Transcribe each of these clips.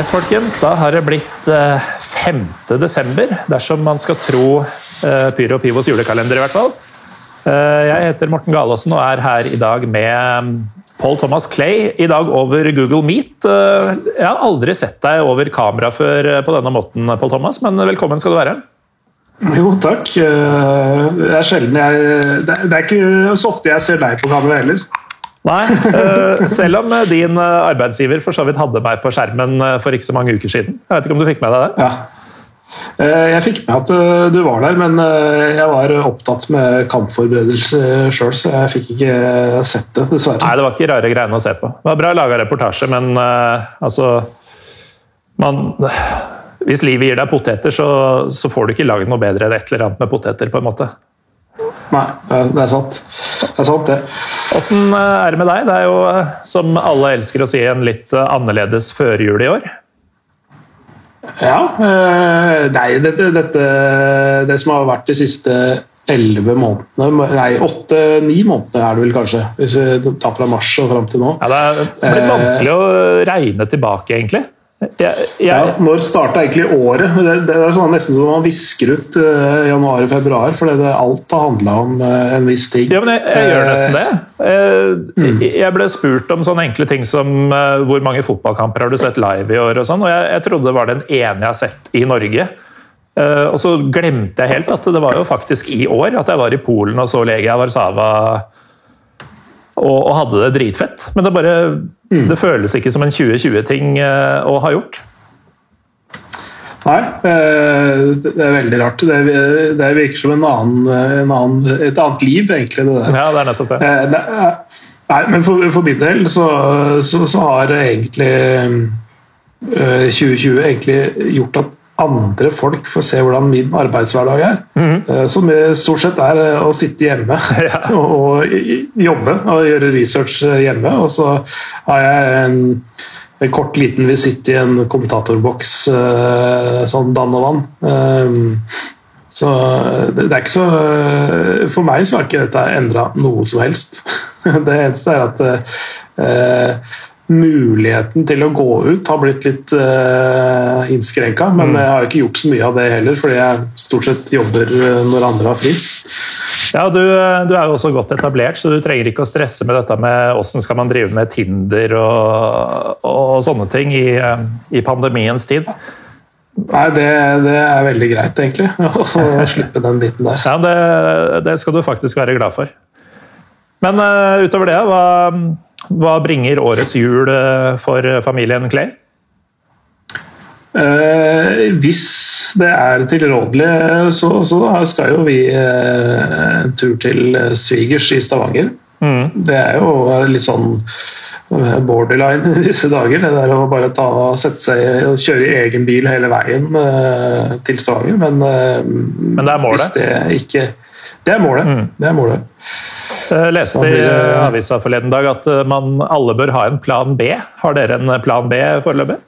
Yes, folkens, da har det blitt eh, 5. desember, dersom man skal tro eh, Pyro og Pivos julekalender i hvert fall. Eh, jeg heter Morten Galaasen og er her i dag med mm, Paul Thomas Clay, i dag over Google Meet. Eh, jeg har aldri sett deg over kamera før eh, på denne måten, Paul Thomas, men velkommen skal du være. Jo, takk. Eh, Det er sjelden jeg det er ikke så ofte jeg ser deg på kamera heller. Nei, eh, selv om eh, din eh, arbeidsgiver for så vidt hadde meg på skjermen for ikke så mange uker siden. Jeg vet ikke om du fikk med deg det? Ja. Jeg fikk med at du var der, men jeg var opptatt med kampforberedelse sjøl, så jeg fikk ikke sett det, dessverre. Nei, det var ikke rare greiene å se på. Det var bra laga reportasje, men altså man, Hvis livet gir deg poteter, så, så får du ikke lagd noe bedre enn et eller annet med poteter. på en måte. Nei, det er sant. Det er sant, det. Åssen eh, er det med deg? Det er jo, eh, som alle elsker å si, en litt eh, annerledes førjul i år. Ja. Nei, dette, dette Det som har vært de siste elleve månedene Nei, åtte-ni måneder er det vel kanskje, hvis vi tar fra mars og fram til nå. Ja, det er blitt vanskelig å regne tilbake, egentlig. Jeg, jeg, Ja, når starta egentlig året? Det, det er sånn nesten som man visker ut uh, januar og februar, for det, alt har handla om uh, en viss ting. Ja, men jeg, jeg gjør nesten det. Eh, Jeg ble spurt om sånne enkle ting som hvor mange fotballkamper har du sett live i år, og sånn, og jeg, trodde det var den ene jeg har sett i Norge. Og så glemte jeg helt at det var jo faktisk i år at jeg var i Polen og så Legia Warszawa og, og hadde det dritfett. Men det bare det føles ikke som en 2020-ting eh, å ha gjort. Nei, eh, det er veldig rart. Det, virker som en annen, en annen, et annet liv, egentlig. det der. Ja, det er nettopp det. Eh, Nei, men for, for min del så, så, så har egentlig eh, 2020 egentlig gjort at andre folk får se hvordan min arbeidshverdag er. Eh, Som stort sett er eh, å sitte hjemme Ja. og, jobbe og gjøre research eh, hjemme. Og så har jeg en, en kort, liten visitt i en kommentatorboks sånn dann og vann. Eh, så det, er ikke så For meg så har ikke dette endra noe som helst. Det eneste er at eh, muligheten til å gå ut har blitt litt uh, innskrenka. Men jeg har ikke gjort så mye av det heller, fordi jeg stort sett jobber eh, når andre har fri. Ja, du, du er jo også godt etablert, så du trenger ikke å stresse med dette med åssen skal man drive med Tinder og, og sånne ting i, i pandemiens tid. Nei, det, det er veldig greit, egentlig, å slippe den biten der. Ja, det, det skal du faktisk være glad for. Men eh, utover det, hva, hva bringer årets jul eh, for familien Clay? Eh, hvis det er tilrådelig, så, så skal jo vi eh, en tur til svigers i Stavanger. Mm. Det er jo litt sånn eh, borderline i disse dager. Det der å bare ta, sette seg og kjøre i egen bil hele veien eh, til Stavanger. Men, eh, Men det er målet? Det ikke Det er målet. Mm. Det er målet. Jeg leste i eh, avisa forleden dag at eh, man alle bør ha en plan B. Har dere en plan B foreløpig?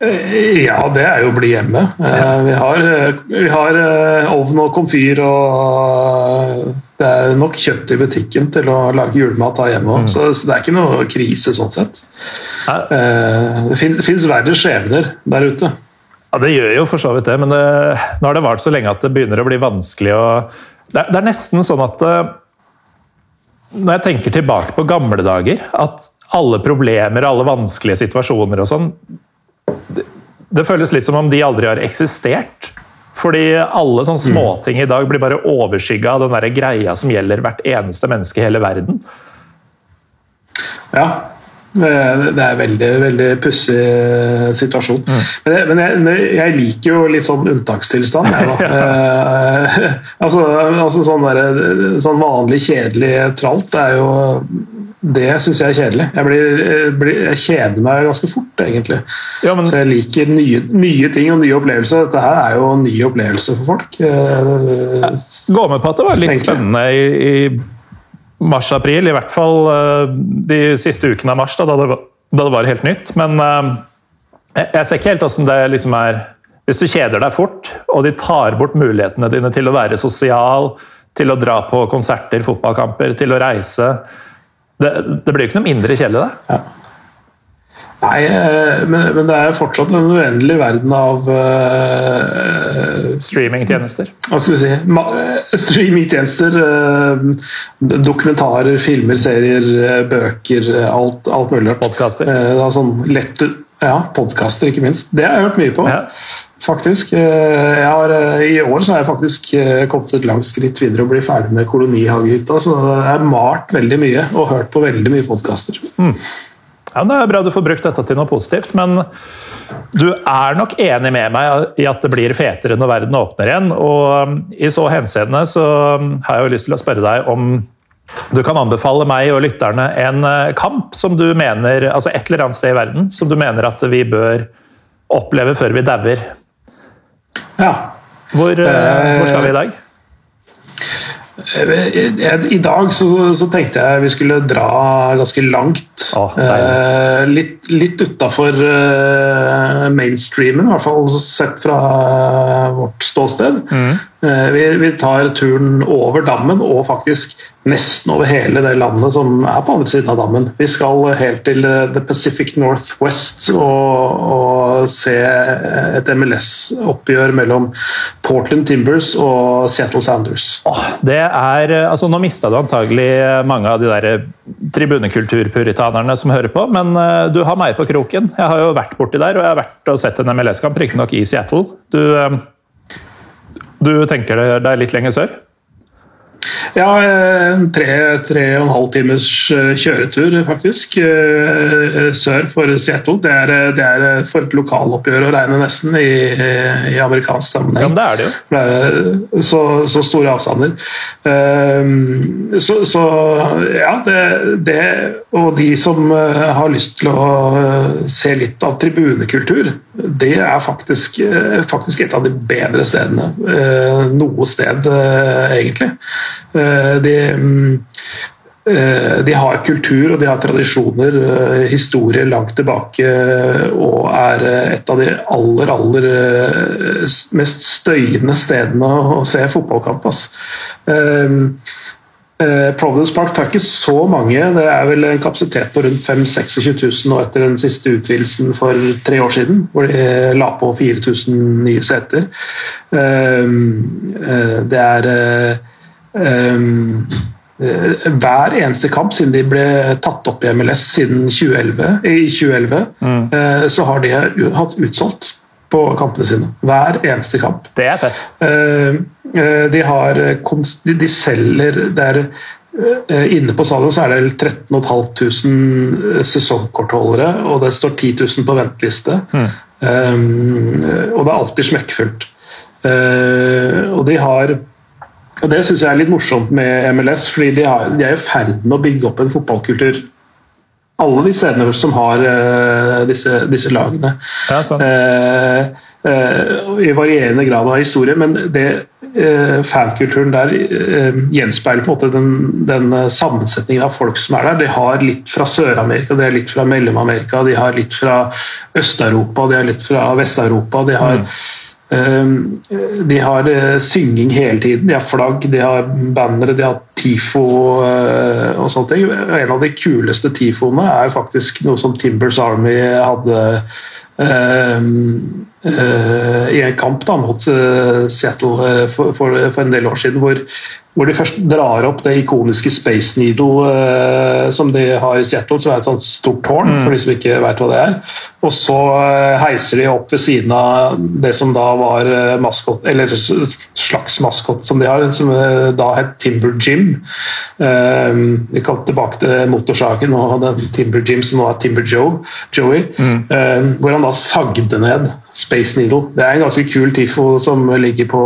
Eh, Ja, det er jo å bli hjemme. Eh, Vi har, eh, vi har eh, ovn og komfyr og det er nok kjøtt i butikken til å lage julemat her hjemme òg, så, så det er ikke noe krise sånn sett. Nei. Eh, Det fins, verre skjebner der ute. Ja, Det gjør jo for så vidt det, men det, nå har det vart så lenge at det begynner å bli vanskelig å Det, det er nesten sånn at eh, Når jeg tenker tilbake på gamle dager, at alle problemer, alle vanskelige situasjoner og sånn det, det føles litt som om de aldri har eksistert. Fordi alle sånne småting i dag blir bare overskygga av den der greia som gjelder hvert eneste menneske i hele verden. Ja. Det er en veldig veldig pussig eh, situasjon. Mm. Men, jeg, men jeg, jeg, liker jo litt sånn unntakstilstand. Jeg, da. eh, altså, altså sånn, der, sånn, vanlig kjedelig tralt er jo Det syns jeg er kjedelig. Jeg, blir, blir, jeg, kjeder meg ganske fort, egentlig. Ja, men... Så jeg liker nye, nye, ting og nye opplevelser. Dette her er jo en ny opplevelse for folk. Eh, Gå med på at det var litt spennende i, i mars-april, i hvert fall eh, de siste ukene av mars, da, da, det, var, da det var helt nytt. Men uh, jeg ser ikke helt åssen det liksom er Hvis du kjeder deg fort, og de tar bort mulighetene dine til å være sosial, til å dra på konserter, fotballkamper, til å reise Det, det blir jo ikke noe mindre kjedelig, det. Ja. Nei, eh, men, men, det er fortsatt en uendelig verden av uh, Streamingtjenester? Hva skal vi si uh, Streamingtjenester, uh, dokumentarer, filmer, serier, bøker, alt, alt mulig. Podkaster? Sånn ja, podkaster, ikke minst. Det har jeg hørt mye på. Ja. Faktisk. Har, I år så har jeg faktisk kommet et langt skritt videre og blitt ferdig med kolonihagehytta. Så jeg har malt veldig mye og hørt på veldig mye podkaster. Mm. Ja, Det er bra du får brukt dette til noe positivt, men du er nok enig med meg i at det blir fetere når verden åpner igjen. Og um, i så henseende så um, har jeg jo lyst til å spørre deg om du kan anbefale meg og lytterne en uh, kamp som du mener, altså et eller annet sted i verden som du mener at vi bør oppleve før vi dauer. Ja. Hvor, uh, hvor skal vi i dag? I dag så, så, tenkte jeg vi skulle dra ganske langt. Oh, eh, litt litt utafor eh, mainstreamen, i hvert fall sett fra vårt ståsted. Mm. Eh, vi, tar turen over dammen og faktisk nesten over hele det landet som er på andre siden av dammen. Vi skal helt til eh, The Pacific Northwest og, og se et MLS-oppgjør mellom Portland Timbers og Seattle Sounders. Oh, det er, altså Nå mista du antagelig mange av de der tribunekulturpuritanerne som hører på, men du har meg på kroken. Jeg har jo vært borti der, og jeg har vært og sett en MLS-kamp, riktignok i Seattle. Du, du tenker deg litt lenger sør? Ja, eh, tre, tre og en halv times eh, kjøretur, faktisk. Eh, sør for Seattle. Det er, det er for et lokaloppgjør å regne, nesten, i, i amerikansk sammenheng. Ja, men det er det jo. Det er så, så store avstander. Så, så ja, det, det, Og de som har lyst til å se litt av tribunekultur, det er faktisk, faktisk et av de bedre stedene noe sted, egentlig. Eh, de, mm, eh, de har kultur og de har tradisjoner, eh, historie langt tilbake, og er et av de aller, aller mest støyende stedene å se fotballkamp. Altså. Providence Park tar ikke så mange, det er vel en kapasitet på rundt 5 26 000 nå etter den siste utvidelsen for tre år siden, hvor de la på 4000 nye seter. Det er hver eneste kamp siden de ble tatt opp i MLS siden 2011, i 2011, mm. uh, så har de hatt utsolgt på kampene sine. Hver eneste kamp. Det er fett. Uh, uh, de har de, selger der Inne på stadion så er det 13 500 sesongkortholdere, og det står 10 000 på venteliste. Mm. Um, og det er alltid smekkfullt. og de har og Det syns jeg er litt morsomt med MLS, fordi de, har, de er i ferd med å bygge opp en fotballkultur. Alle de stedene som har uh, disse, disse, lagene. Ja, uh, uh, I varierende grad av historie, men det, fankulturen der gjenspeiler på en måte den, den, sammensetningen av folk som er der. De har litt fra Sør-Amerika, de har litt fra Mellom-Amerika, de har litt fra Øst-Europa, de har litt fra Vest-Europa. de har mm de har eh, synging hele tiden. De har flagg, de har bannere, de har TIFO eh, og sånne ting. En av de kuleste TIFOene er faktisk noe som Timbers Army hadde ehm, eh, i en kamp da, mot Seattle for, en del år siden, hvor hvor de først drar opp det ikoniske Space Needle uh, som de har i Seattle, som er et sånt stort tårn, mm. for de som ikke vet hva det er. Og så uh, heiser de opp ved siden av det som da var uh, maskot, eller slags maskot som de har, som da het Timber Jim. vi kom tilbake til motorsaken og den Timber Jim som nå er Timber Joe, Joey, mm. hvor han da sagde ned Space Needle. Det er en ganske kul tifo som ligger på,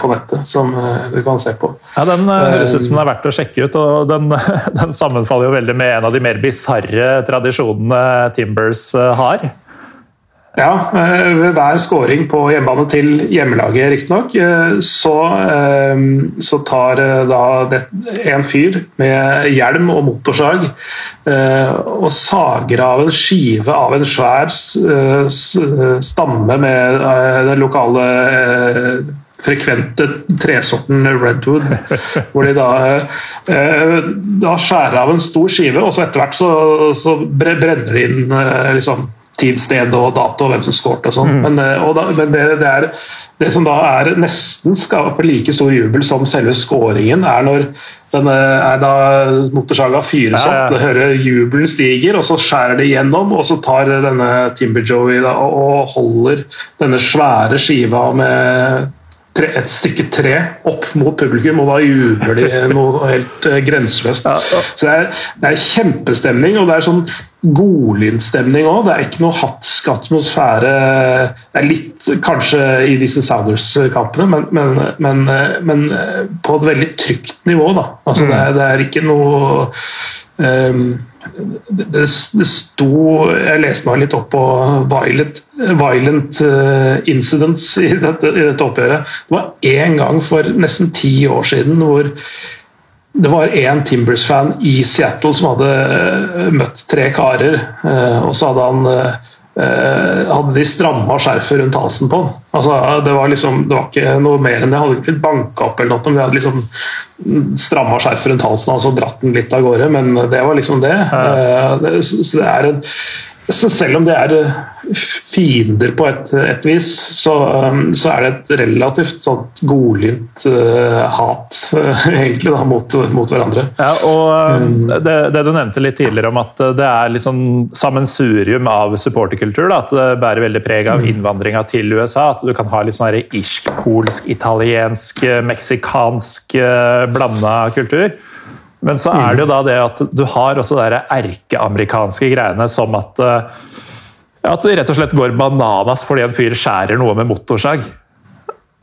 på nettet, som du kan se på. Ja, Den uh, høres ut som den er verdt å sjekke ut, og den, den sammenfaller jo veldig med en av de mer bisarre tradisjonene Timbers har. Ja, eh, ved hver scoring på hjemmebane til hjemmelaget, riktignok, så, så tar da en fyr med hjelm og motorsag og sager av en skive av en svær stamme med den lokale frekvente tresorten redwood. Hvor de da, eh, da skjærer av en stor skive, og så etter hvert så, så brenner de inn eh, liksom, tid, sted og dato og hvem som skåret og sånn. Mm. Men, eh, da, men det, det, er, det, som da er nesten skaper like stor jubel som selve skåringen, er når den er da motorsaga fyres opp, ja, ja. hører jubelen stiger, og så skjærer det gjennom, og så tar denne Timber Joey da, og holder denne svære skiva med tre, et stykke tre opp mot publikum, og da jubler de noe helt uh, grenseløst. Så det er, det er, kjempestemning, og det er sånn godlynstemning òg. Det er ikke noe hatsk atmosfære. Det er litt kanskje i disse Sounders-kampene, men, men, men, men, på et veldig trygt nivå. Da. Altså, det, er, det er ikke noe Um, det, det, sto Jeg leste meg litt opp på violent, violent uh, incidents i dette, i dette, oppgjøret. Det var én gang for nesten ti år siden hvor det var én Timbers-fan i Seattle som hadde uh, møtt tre karer. Uh, og så hadde han hadde de stramma skjerfet rundt halsen på ham. Altså, det, var liksom, det var ikke noe mer enn det. hadde ikke blitt banka opp, eller noe, men de hadde liksom stramma skjerfet rundt halsen og altså dratt den litt av gårde, men det var liksom det. Ja. det, så det er en så selv om det er eh, fiender på et, et vis, så, um, så, er det et relativt sånt godlynt uh, hat uh, egentlig da, mot, mot, hverandre. Ja, og um, det, det, du nevnte litt tidligere om at det er liksom sammensurium av supporterkultur. Da, at det bærer veldig preg av mm. innvandringa til USA. At du kan ha litt sånn irsk, polsk, italiensk, meksikansk blanda kultur. Men så er det jo da det at du har også de erkeamerikanske greiene som at, eh, at det rett og slett går bananas fordi en fyr skjærer noe med motorsag.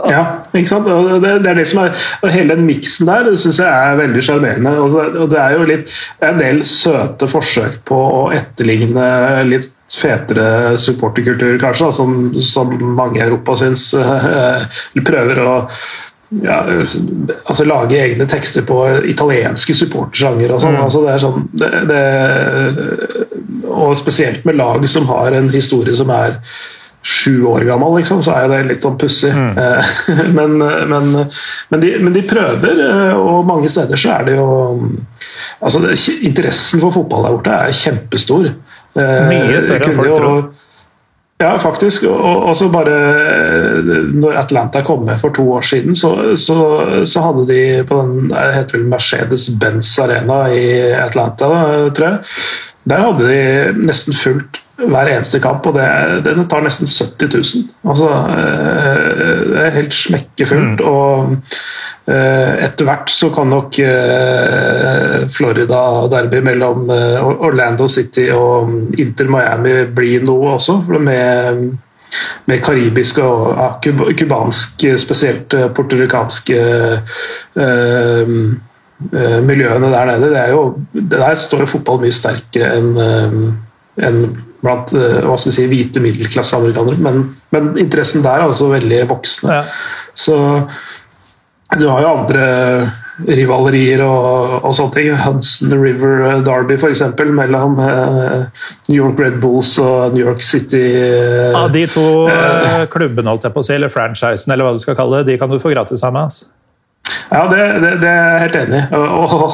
Ja, ikke sant? Og det, det, er det som er, og Hele den miksen der syns jeg er veldig sjarmerende. Og det er jo litt, en del søte forsøk på å etterligne litt fetere supporterkultur, kanskje, som, som mange i Europa syns uh, prøver å ja, altså lage egne tekster på italienske supportersjanger og sånn. Mm. Altså det er sånn det, det, Og spesielt med lag som har en historie som er sju år gammel, liksom, så er det litt sånn pussig. Mm. Men, men, men, de, men, de, prøver, eh, og mange steder så er det jo altså det, Interessen for fotball der borte er kjempestor. Eh, Mye større enn folk tror. Ja, faktisk. Og, så bare Når Atlanta kom med for to år siden, så, så, så hadde de på den vel Mercedes-Benz Arena i Atlanta, tror jeg. Der hadde de nesten fullt hver eneste kamp, og det, den tar nesten 70 000. Altså, eh, det er helt smekkefullt. Mm. og eh, etter hvert så kan nok eh, Florida-derby mellom Orlando City og Inter Miami bli noe også, med, med karibiske og cubansk, spesielt puertoricanske miljøene der nede. Det, er jo, det der står jo fotball mye sterkere enn enn blant eh, hva skal vi si, hvite middelklasseamerikanere. Men, men interessen der er altså veldig voksende. Ja. Så du har jo andre rivalerier og, og sånne ting. Hudson River Derby f.eks. mellom eh, New York Red Bulls og New York City. Eh, ja, De to eh, klubbene, holdt jeg på å si, eller franchisen, eller hva du skal kalle det, de kan du få gratis av meg. Altså. Ja, det, det, det, er jeg helt enig i. Og,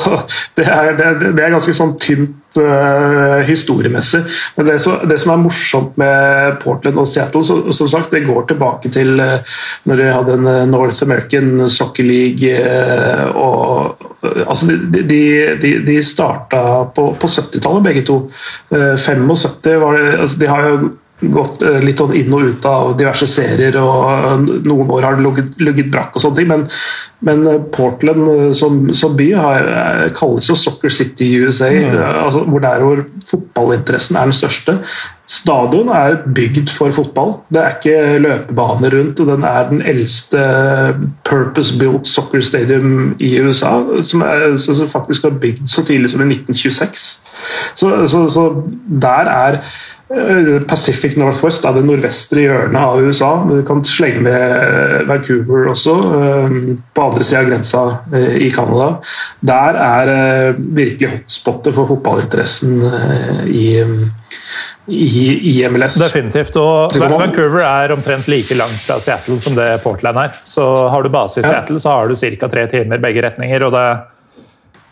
det, er, det, er, ganske sånn tynt uh, historiemessig. Men det, så, som er morsomt med Portland og Seattle, så, som sagt, det går tilbake til uh, når de hadde en eh, North American Soccer League. Uh, og, altså, de, de, de, de starta på, på 70-tallet, begge to. 75 var det altså, De har jo gått eh, litt sånn inn og ut av diverse serier, og noen år har det ligget brakk og sånne ting. Men, men eh, Portland eh, som, som, by har, kalles jo Soccer City i USA, mm. altså, hvor der hvor fotballinteressen er den største. Stadion er bygd for fotball. Det er ikke løpebane rundt. Den er den eldste purpose-built soccer stadium i USA, som, er, som faktisk var bygd så tidlig som i 1926. Så, så, så der er Eh, Pacific Northwest, er det nordvestre hjørnet av USA. Du kan slenge med Vancouver også, eh, på andre sida av grensa eh, i Canada. Der er virkelig hotspotet for fotballinteressen i, i, i, MLS. Definitivt. Og Vancouver er omtrent like langt fra Seattle som det Portland er. Så har du base i Seattle, så har du ca. tre timer begge retninger. og det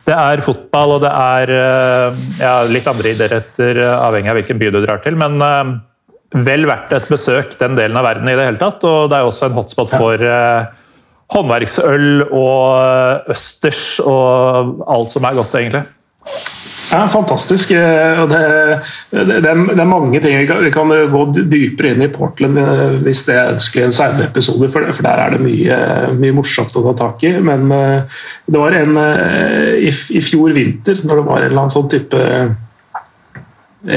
det er fotball, og det er eh, ja, litt andre idretter, eh, avhengig av hvilken by du drar til. Men uh, vel verdt et besøk den delen av verden i det hele tatt. Og det er også en hotspot for uh, håndverksøl og østers og alt som er godt, egentlig. Ja, fantastisk. og det, det, det, er mange ting vi kan, gå dypere inn i Portland eh, hvis det er en senere episode, for, der er det mye, mye, morsomt å ta tak i. Men eh, det var en i, i fjor vinter, når det var en eller annen sånn type en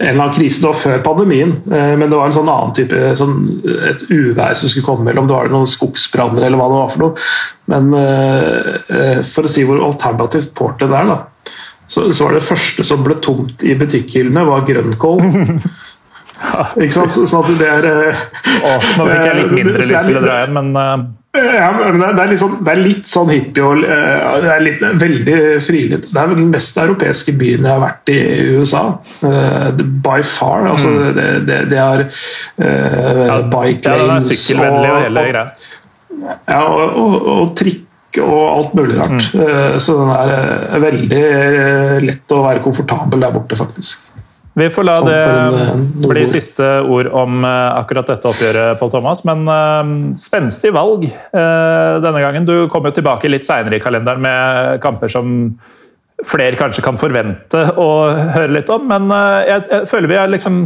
eller annen krise. da, før pandemien, men det var en sånn annen type sånn, et uvær som skulle komme, eller om det var noen skogsbranner eller hva det var for noe. Men for å si hvor alternativt Portland er, da så, så, var det første som ble tomt i butikkhyllene, var grønnkål. Ikke sant? Sånn at det er oh, Nå fikk jeg litt mindre lyst til å dra igjen, men uh... ja, men det, er litt sånn, det er litt sånn hippie og uh, det er litt, veldig frilynt. Det er den mest europeiske byen jeg har vært i USA. Uh, by far. Altså, mm. det, det, det, er ja, bike lanes ja, det er sykkelvennlig og hele greia. Ja, og, og, og trikk og alt mulig rart. Mm. Eh, så den er eh, veldig eh, lett å være komfortabel der borte, faktisk. Vi får la sånn det en, bli siste ord om akkurat dette oppgjøret, Paul Thomas. Men uh, spenstig valg uh, denne gangen. Du kommer jo tilbake litt seinere i kalenderen med kamper som flere kanskje kan forvente å høre litt om. Men uh, jeg, jeg, føler vi er liksom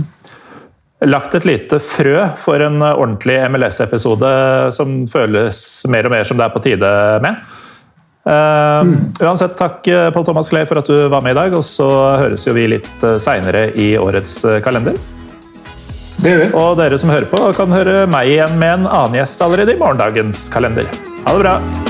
lagt et lite frø for en ordentlig MLS-episode som føles mer og mer som det er på tide med. Uh, mm. Uansett, takk Pål Thomas Klee for at du var med i dag, og så høres jo vi litt eh, seinere i årets eh, kalender. Det gjør vi. Og dere som hører på, kan høre meg igjen med en annen gjest allerede i morgendagens kalender. Ha det bra!